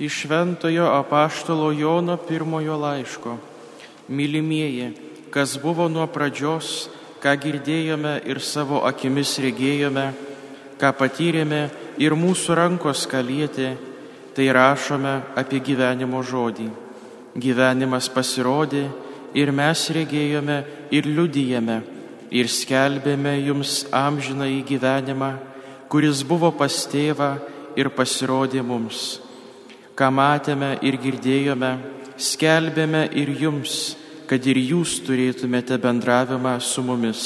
Iš Šventojo apaštalo Jono pirmojo laiško. Mylimieji, kas buvo nuo pradžios, ką girdėjome ir savo akimis regėjome, ką patyrėme ir mūsų rankos kalėti, tai rašome apie gyvenimo žodį. Gyvenimas pasirodė ir mes regėjome ir liudijame ir skelbėme jums amžiną į gyvenimą, kuris buvo pas tėvą ir pasirodė mums. Ką matėme ir girdėjome, skelbėme ir jums, kad ir jūs turėtumėte bendravimą su mumis.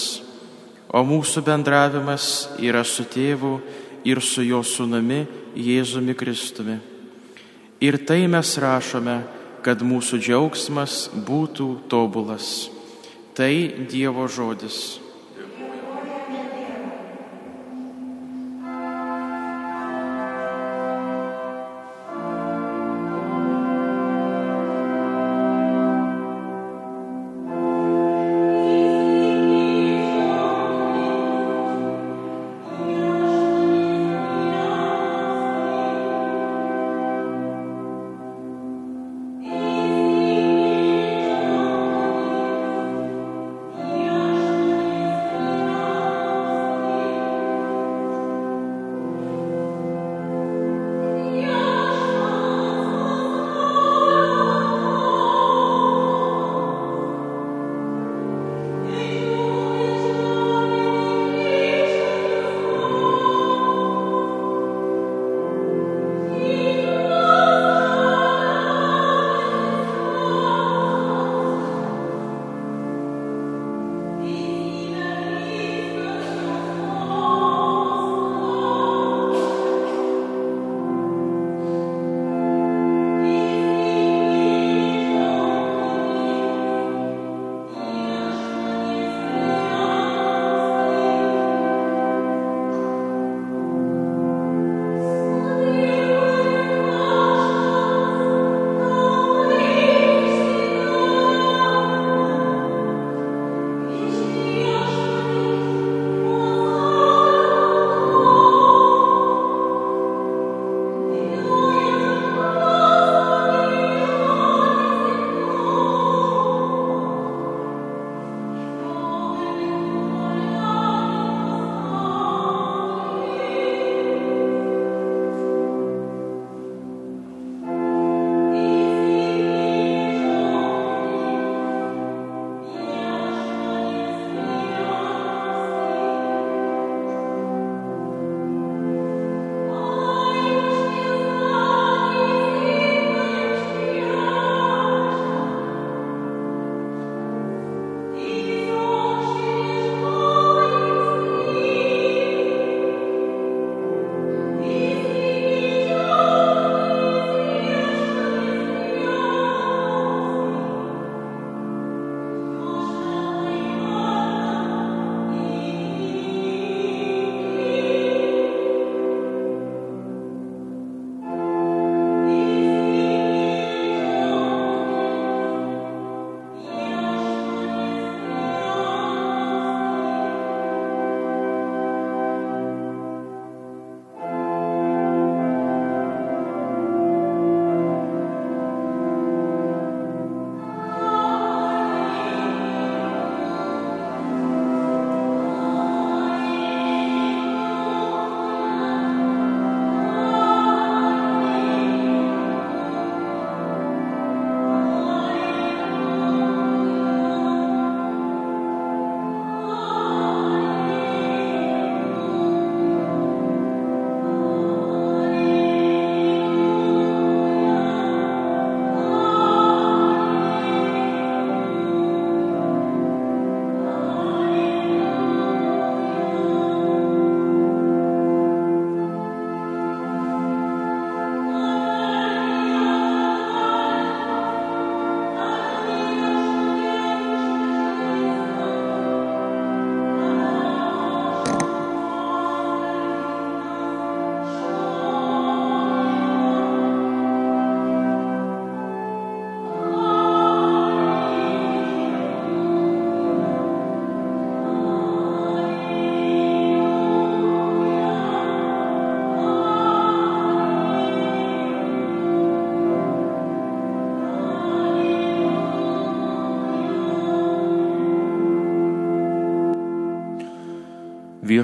O mūsų bendravimas yra su tėvu ir su jo sunami Jėzumi Kristumi. Ir tai mes rašome, kad mūsų džiaugsmas būtų tobulas. Tai Dievo žodis.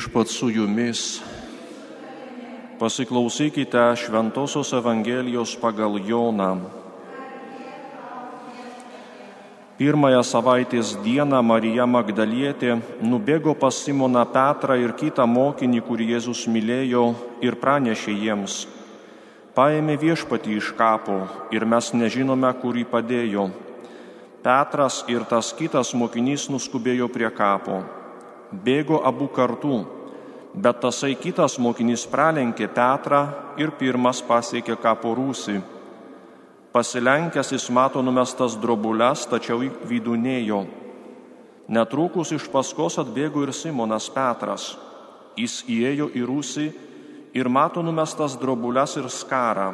Viešpat su jumis. Pasiklausykite Šventojios Evangelijos pagal Joną. Pirmąją savaitės dieną Marija Magdalietė nubėgo pas Simoną Petrą ir kitą mokinį, kurį Jėzus mylėjo ir pranešė jiems. Paėmė viešpatį iš kapo ir mes nežinome, kur jį padėjo. Petras ir tas kitas mokinys nuskubėjo prie kapo bėgo abu kartu, bet tasai kitas mokinys pralenkė Petrą ir pirmas pasiekė kapo rūsį. Pasilenkęs jis mato numestas drobulės, tačiau vidunėjo. Netrukus iš paskos atbėgo ir Simonas Petras. Jis įėjo į rūsį ir mato numestas drobulės ir skarą,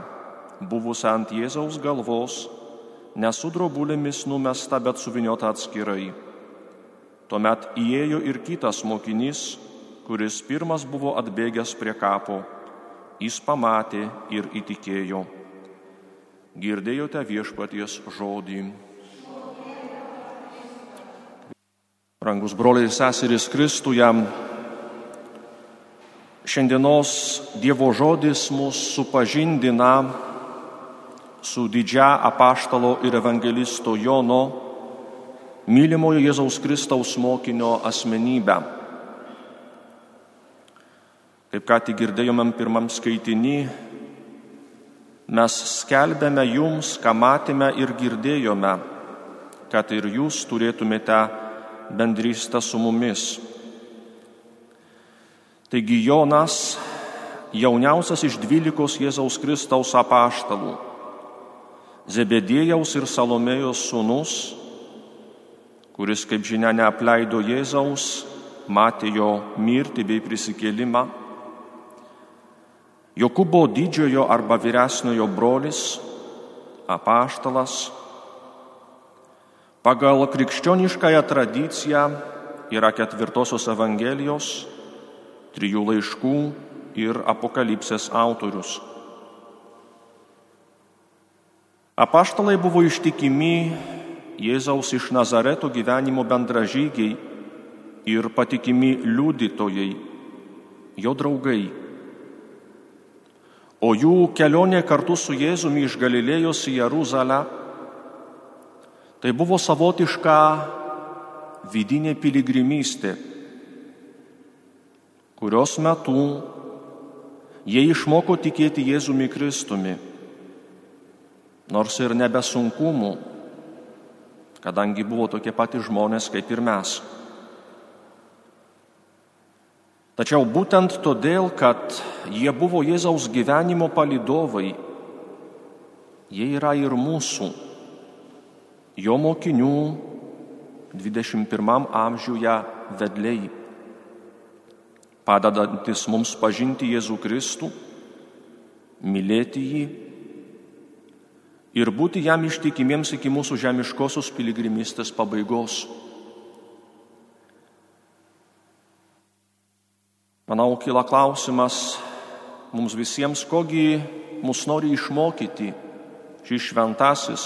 buvusią ant Jėzaus galvos, nesu drobulėmis numesta, bet suviniota atskirai. Tuomet įėjo ir kitas mokinys, kuris pirmas buvo atbėgęs prie kapo. Jis pamatė ir įtikėjo. Girdėjote viešpaties žodį. Rangus broliai ir seserys Kristuje, šiandienos Dievo žodis mus supažindina su didžia apaštalo ir evangelisto Jono mylimojo Jėzaus Kristaus mokinio asmenybę. Kaip ką tik girdėjomėm pirmam skaitinį, mes skelbėme jums, ką matėme ir girdėjome, kad ir jūs turėtumėte bendrystę su mumis. Taigi Jonas, jauniausias iš dvylikos Jėzaus Kristaus apaštalų, Zebedėjaus ir Salomėjos sūnus, kuris, kaip žinia, neapleido Jėzaus, matė jo mirtį bei prisikėlimą. Jokūbo didžiojo arba vyresniojo brolis, apaštalas, pagal krikščioniškąją tradiciją yra ketvirtosios Evangelijos, trijų laiškų ir apokalipsės autorius. Apaštalai buvo ištikimi Jėzaus iš Nazareto gyvenimo bendražygiai ir patikimi liudytojai, jo draugai. O jų kelionė kartu su Jėzumi iš Galilėjos į Jeruzalę tai buvo savotiška vidinė piligrimystė, kurios metu jie išmoko tikėti Jėzumi Kristumi, nors ir nebesunkumų kadangi buvo tokie patys žmonės kaip ir mes. Tačiau būtent todėl, kad jie buvo Jėzaus gyvenimo palidovai, jie yra ir mūsų, jo mokinių 21 amžiuje vedliai, padedantis mums pažinti Jėzų Kristų, mylėti jį ir būti jam ištikimiems iki mūsų žemiškosios piligrimystės pabaigos. Manau, kyla klausimas mums visiems, kogi mus nori išmokyti šis šventasis,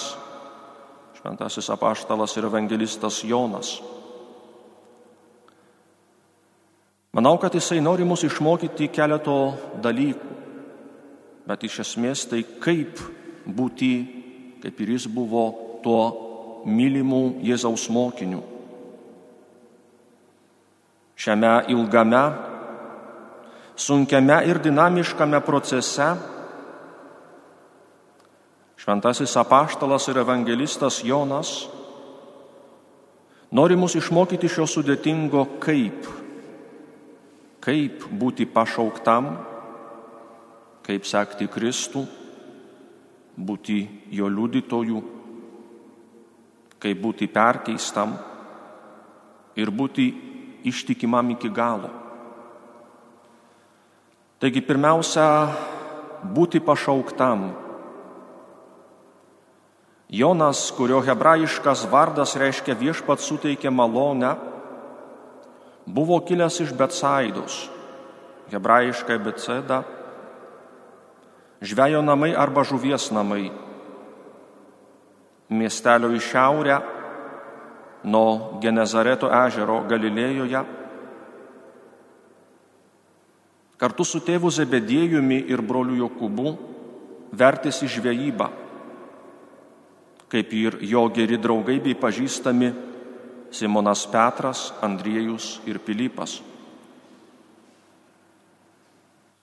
šventasis apaštalas ir evangelistas Jonas. Manau, kad jisai nori mus išmokyti keleto dalykų, bet iš esmės tai kaip būti kaip ir jis buvo tuo mylimu Jėzaus mokiniu. Šiame ilgame, sunkiame ir dinamiškame procese šventasis apaštalas ir evangelistas Jonas nori mus išmokyti šio sudėtingo kaip. Kaip būti pašauktam, kaip sekti Kristų būti jo liudytojų, kaip būti perkeistam ir būti ištikimam iki galo. Taigi pirmiausia, būti pašauktam. Jonas, kurio hebrajiškas vardas reiškia viešpat suteikė malonę, buvo kilęs iš Betsaidos, hebrajiškai Betseda žvejo namai arba žuvies namai. Miestelio į šiaurę nuo Genezareto ežero Galilėjoje. kartu su tėvu Zebedėjumi ir broliu Jokūbu vertėsi žvejybą, kaip ir jo geri draugai bei pažįstami Simonas Petras, Andriejus ir Pilypas.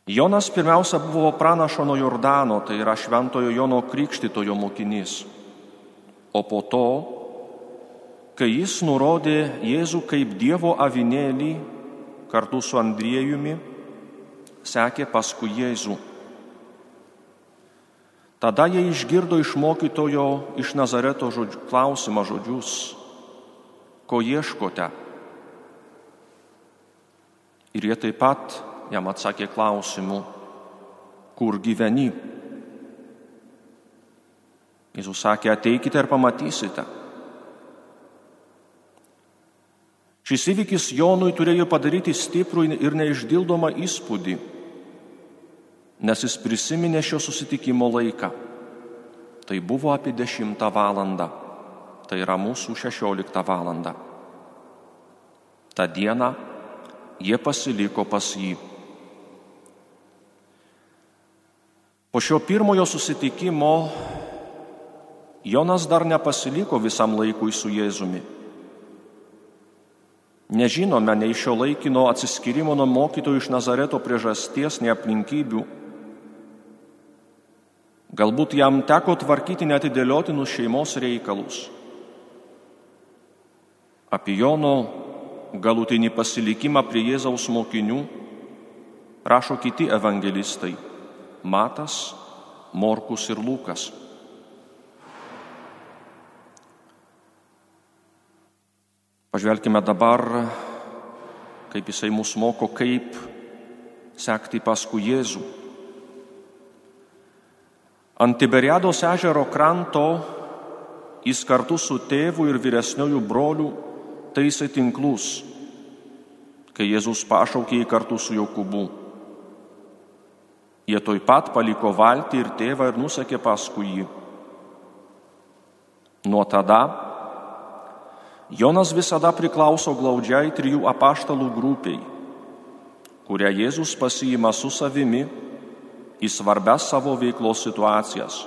Jonas pirmiausia buvo pranašo nuo Jordano, tai yra šventojo Jono Krikštitojo mokinys. O po to, kai jis nurodė Jėzų kaip Dievo avinėlį kartu su Andriejumi, sekė paskui Jėzų. Tada jie išgirdo iš mokytojo iš Nazareto žodžių, klausimą žodžius, ko ieškote. Ir jie taip pat jam atsakė klausimu, kur gyveni. Jėzus sakė, ateikite ir pamatysite. Šis įvykis Jonui turėjo padaryti stiprų ir neišdildomą įspūdį, nes jis prisiminė šio susitikimo laiką. Tai buvo apie 10 valandą, tai yra mūsų 16 valanda. Ta diena jie pasiliko pas jį. Po šio pirmojo susitikimo Jonas dar nepasiliko visam laikui su Jėzumi. Nežinome nei šio laikino atsiskirimo nuo mokytojų iš Nazareto priežasties, nei aplinkybių. Galbūt jam teko tvarkyti netidėliotinus šeimos reikalus. Apie Jono galutinį pasilikimą prie Jėzaus mokinių rašo kiti evangelistai. Matas, Morkus ir Lukas. Pažvelkime dabar, kaip jisai mus moko, kaip sekti paskui Jėzų. Ant Tiberiados ežero kranto jis kartu su tėvu ir vyresniojų brolių taisė tinklus, kai Jėzus pašaukė jį kartu su Jokūbu. Jie toj pat paliko valtį ir tėvą ir nusekė paskui jį. Nuo tada Jonas visada priklauso glaudžiai trijų apaštalų grupiai, kurią Jėzus pasiima su savimi į svarbias savo veiklos situacijas.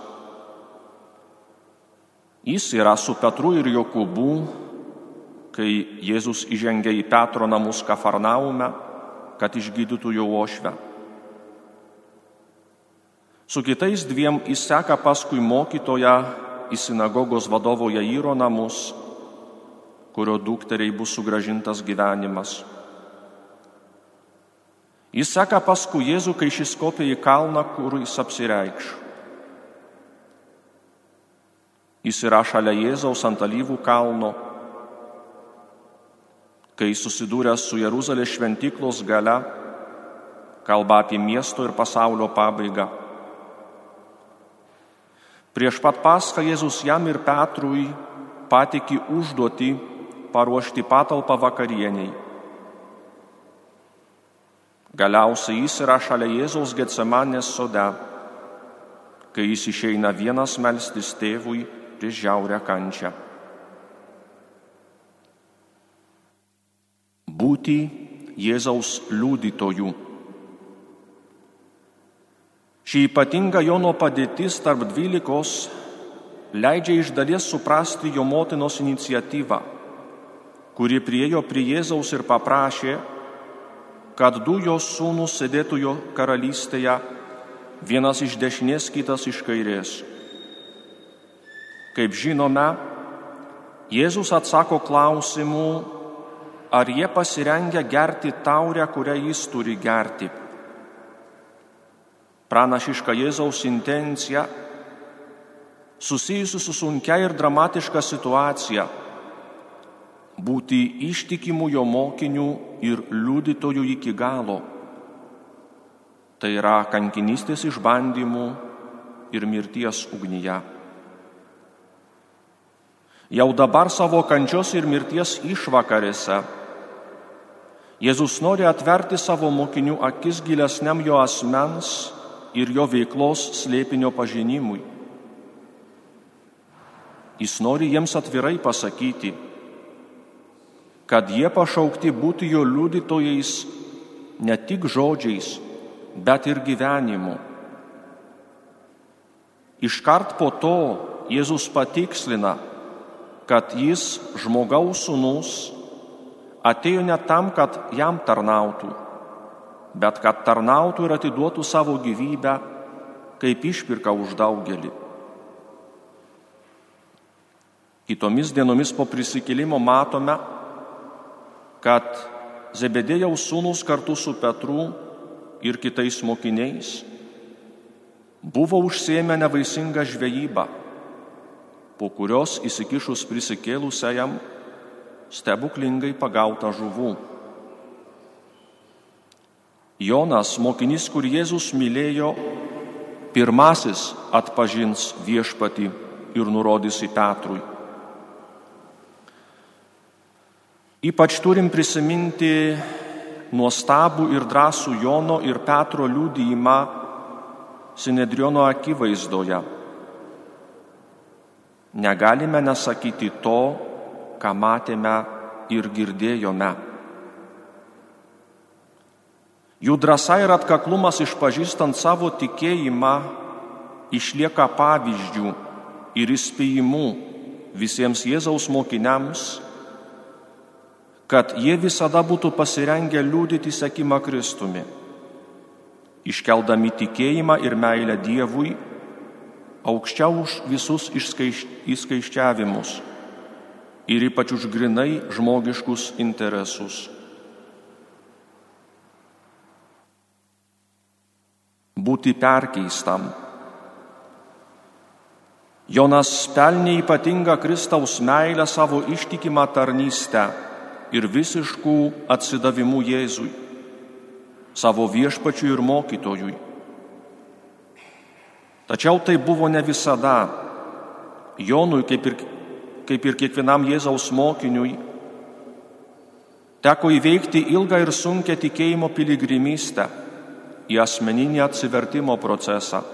Jis yra su Petru ir Jokūbu, kai Jėzus įžengia į Petro namus Kafarnaume, kad išgydytų jo ošvę. Su kitais dviem įseka paskui mokytoją į sinagogos vadovo Jairo namus, kurio dukteriai bus sugražintas gyvenimas. Jis seka paskui Jėzų, kai šis kopė į kalną, kur jis apsireikš. Jis yra šalia Jėzaus ant alyvų kalno, kai susidūręs su Jeruzalės šventyklos gale, kalba apie miesto ir pasaulio pabaigą. Prieš pat paską Jėzus jam ir Petrui patikė užduoti paruošti patalpą vakarieniai. Galiausiai jis yra šalia Jėzaus Getsemanės sode, kai jis išeina vienas melstis tėvui prieš žiaurę kančią. Būti Jėzaus liudytojų. Ši ypatinga Jono padėtis tarp dvylikos leidžia iš dalies suprasti jo motinos iniciatyvą, kuri priejo prie Jėzaus ir paprašė, kad du jos sūnus sėdėtų jo karalystėje, vienas iš dešinės, kitas iš kairės. Kaip žinome, Jėzus atsako klausimu, ar jie pasirengia gerti taurę, kurią jis turi gerti pranašiška Jėzaus intencija susijusi su sunkia ir dramatiška situacija - būti ištikimų jo mokinių ir liudytojų iki galo. Tai yra kankinystės išbandymų ir mirties ugnyje. Jau dabar savo kančios ir mirties išvakarėse Jėzus nori atverti savo mokinių akis gilesniam jo asmens ir jo veiklos slėpinio pažinimui. Jis nori jiems atvirai pasakyti, kad jie pašaukti būti jo liudytojais ne tik žodžiais, bet ir gyvenimu. Iškart po to Jėzus patikslina, kad jis žmogaus sūnus atėjo ne tam, kad jam tarnautų, bet kad tarnautų ir atiduotų savo gyvybę kaip išpirka už daugelį. Kitomis dienomis po prisikėlimo matome, kad Zebedėjaus sūnus kartu su Petru ir kitais mokiniais buvo užsėmę nevaisingą žvejybą, po kurios įsikišus prisikėlusiajam stebuklingai pagauta žuvų. Jonas, mokinys, kur Jėzus mylėjo, pirmasis atpažins viešpatį ir nurodys į Petrui. Ypač turim prisiminti nuostabų ir drąsų Jono ir Petro liūdėjimą Sinedriono akivaizdoje. Negalime nesakyti to, ką matėme ir girdėjome. Jų drąsa ir atkaklumas išpažįstant savo tikėjimą išlieka pavyzdžių ir įspėjimų visiems Jėzaus mokiniams kad jie visada būtų pasirengę liūdyti sekimą Kristumi, iškeldami tikėjimą ir meilę Dievui aukščiau už visus išskaiščiavimus ir ypač už grinai žmogiškus interesus. Būti perkeistam. Jonas pelnė ypatingą Kristaus meilę savo ištikimą tarnystę ir visiškų atsidavimų Jėzui, savo viešpačiui ir mokytojui. Tačiau tai buvo ne visada. Jonui, kaip ir, kaip ir kiekvienam Jėzaus mokiniui, teko įveikti ilgą ir sunkę tikėjimo piligrimystę į asmeninį atsivertimo procesą.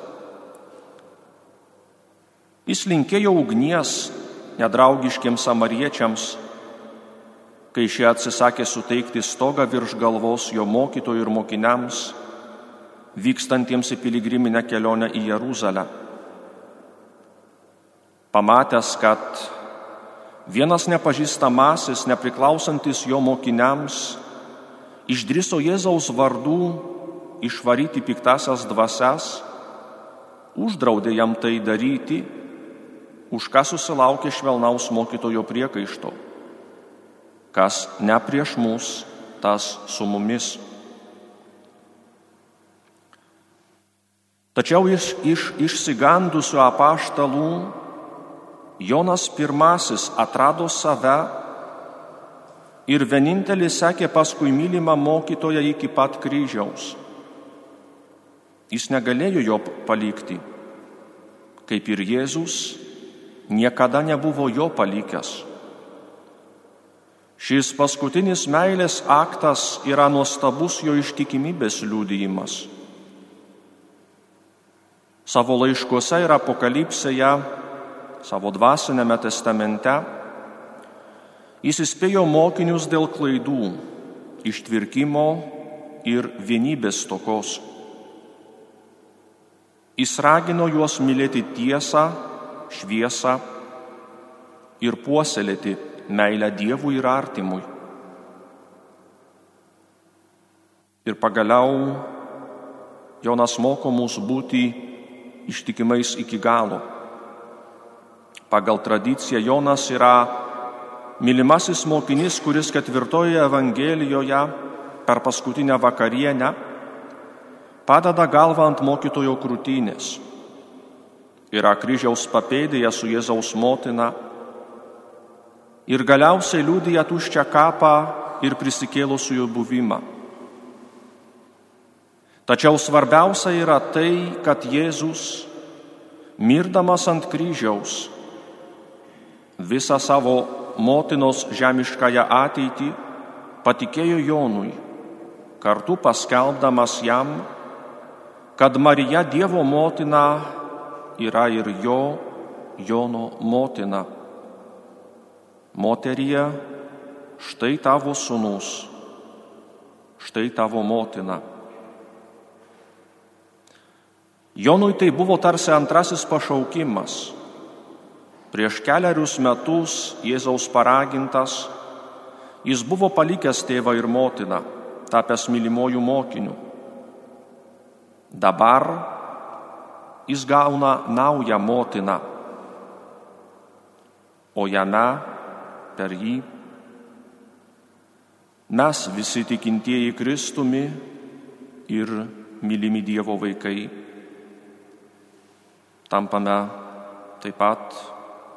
Jis linkėjo ugnies nedraugiškiams samariečiams kai šie atsisakė suteikti stogą virš galvos jo mokytojų ir mokiniams, vykstantiems į piligriminę kelionę į Jeruzalę. Pamatęs, kad vienas nepažįstamasis, nepriklausantis jo mokiniams, išdryso Jėzaus vardų išvaryti piktasias dvasias, uždraudė jam tai daryti, už ką susilaukė švelnaus mokytojo priekaišto kas ne prieš mus, tas su mumis. Tačiau iš, iš išsigandusių apaštalų Jonas pirmasis atrado save ir vienintelis sekė paskui mylimą mokytoją iki pat kryžiaus. Jis negalėjo jo palikti, kaip ir Jėzus niekada nebuvo jo palikęs. Šis paskutinis meilės aktas yra nuostabus jo ištikimybės liūdėjimas. Savo laiškuose ir apokalipsėje, savo dvasinėme testamente, jis įspėjo mokinius dėl klaidų, ištvirkimo ir vienybės tokos. Jis ragino juos mylėti tiesą, šviesą ir puoselėti meilę Dievui ir artimui. Ir pagaliau Jonas moko mus būti ištikimais iki galo. Pagal tradiciją Jonas yra mylimasis mokinys, kuris ketvirtoje Evangelijoje per paskutinę vakarienę padeda galvą ant mokytojo krūtinės. Yra kryžiaus papėdėje su Jėzaus motina ir galiausiai liūdija tuščią kapą ir prisikėlusiųjų buvimą. Tačiau svarbiausia yra tai, kad Jėzus, mirdamas ant kryžiaus, visą savo motinos žemiškąją ateitį patikėjo Jonui, kartu paskelbdamas jam, kad Marija Dievo motina yra ir jo, Jono motina. Moterie, štai tavo sunus, štai tavo motina. Jonui tai buvo tarsi antrasis pašaukimas. Prieš keliarius metus Jėzaus paragintas, jis buvo palikęs tėvą ir motiną, tapęs mylimojų mokinių. Dabar jis gauna naują motiną, o jame per jį mes visi tikintieji Kristumi ir mylimi Dievo vaikai tampame taip pat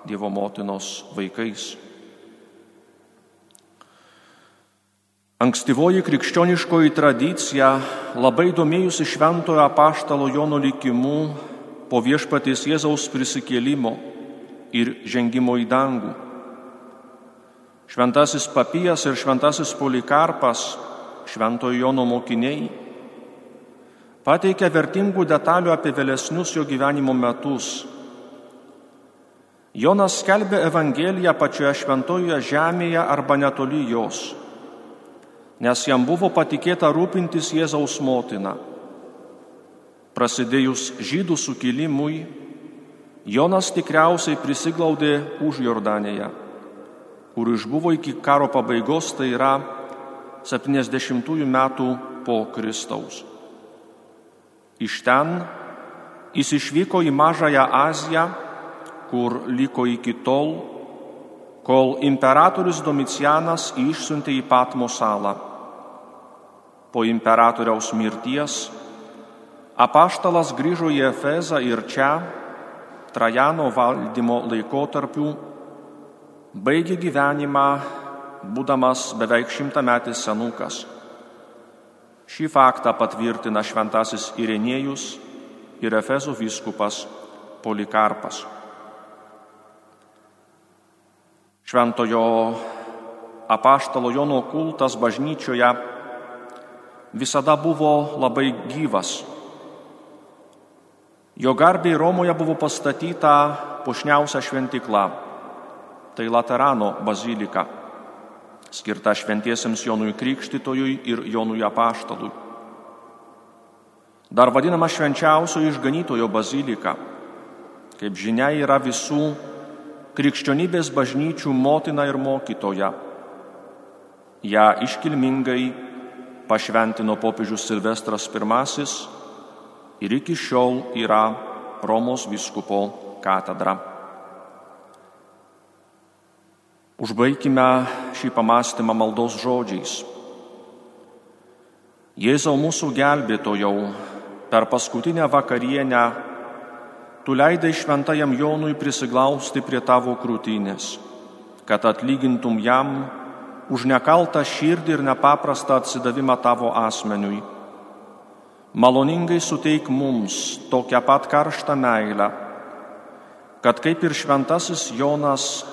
Dievo motinos vaikais. Ankstyvoji krikščioniškoji tradicija labai domėjusi šventojo apaštalo Jono likimu po viešpaties Jėzaus prisikėlimo ir žengimo į dangų. Šventasis Papijas ir Šventasis Polikarpas, Šventojo Jono mokiniai, pateikia vertingų detalių apie vėlesnius jo gyvenimo metus. Jonas skelbė Evangeliją pačioje šventojoje žemėje arba netoli jos, nes jam buvo patikėta rūpintis Jėzaus motina. Prasidėjus žydų sukilimui, Jonas tikriausiai prisiglaudė už Jordanėje, kur išbuvo iki karo pabaigos, tai yra 70 metų po Kristaus. Iš ten jis išvyko į Mažąją Aziją, kur liko iki tol, kol imperatorius Domicianas išsiuntė į Patmo salą. Po imperatoriaus mirties apaštalas grįžo į Efezą ir čia, Trajano valdymo laikotarpiu, baigė gyvenimą, būdamas beveik šimtametis senukas. Šį faktą patvirtina šventasis Irenėjus ir Efezo vyskupas Polikarpas. Šventojo apaštalo Jono kultas bažnyčioje visada buvo labai gyvas. Jo garbiai Romoje buvo pastatyta pušniausia šventikla - tai Laterano bazilika skirta šventiesiems Jonui Krikštytojui ir Jonui Apaštalui. Dar vadinama švenčiausio išganytojo bazilika. Kaip žinia, yra visų krikščionybės bažnyčių motina ir mokytoja. Ja iškilmingai pašventino popiežius Silvestras I ir iki šiol yra Romos viskupo katedra. Užbaikime šį pamastymą maldos žodžiais. Jėzau mūsų gelbėtojau, per paskutinę vakarienę tu leidai šventajam Jonui prisiglausti prie tavo krūtinės, kad atlygintum jam už nekaltą širdį ir nepaprastą atsidavimą tavo asmeniui. Maloningai suteik mums tokią pat karštą meilę, kad kaip ir šventasis Jonas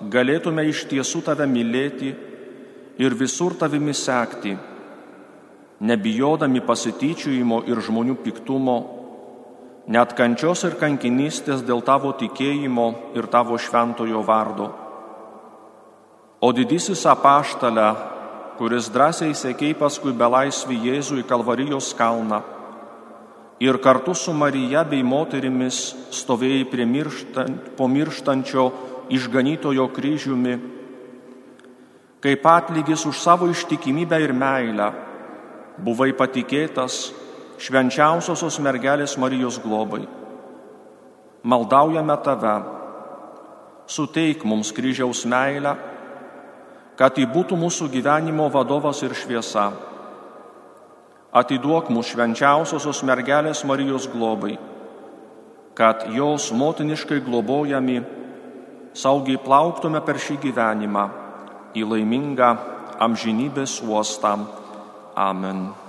galėtume iš tiesų tave mylėti ir visur tavimi sekti, nebijodami pasityčiojimo ir žmonių piktumo, net kančios ir kankinystės dėl tavo tikėjimo ir tavo šventojo vardo. O didysis apaštalė, kuris drąsiai sėkiai paskui belaisvį Jėzų į Kalvarijos kalną ir kartu su Marija bei moterimis stovėjai prie mirštant, po mirštančio išganytojo kryžiumi, kaip atlygis už savo ištikimybę ir meilę, buvai patikėtas švenčiausiosios mergelės Marijos globai. Maldaujame tave, suteik mums kryžiaus meilę, kad ji būtų mūsų gyvenimo vadovas ir šviesa. Atiduok mūsų švenčiausiosios mergelės Marijos globai, kad jos motiniškai globojami saugiai plauktume per šį gyvenimą į laimingą amžinybės uostą. Amen.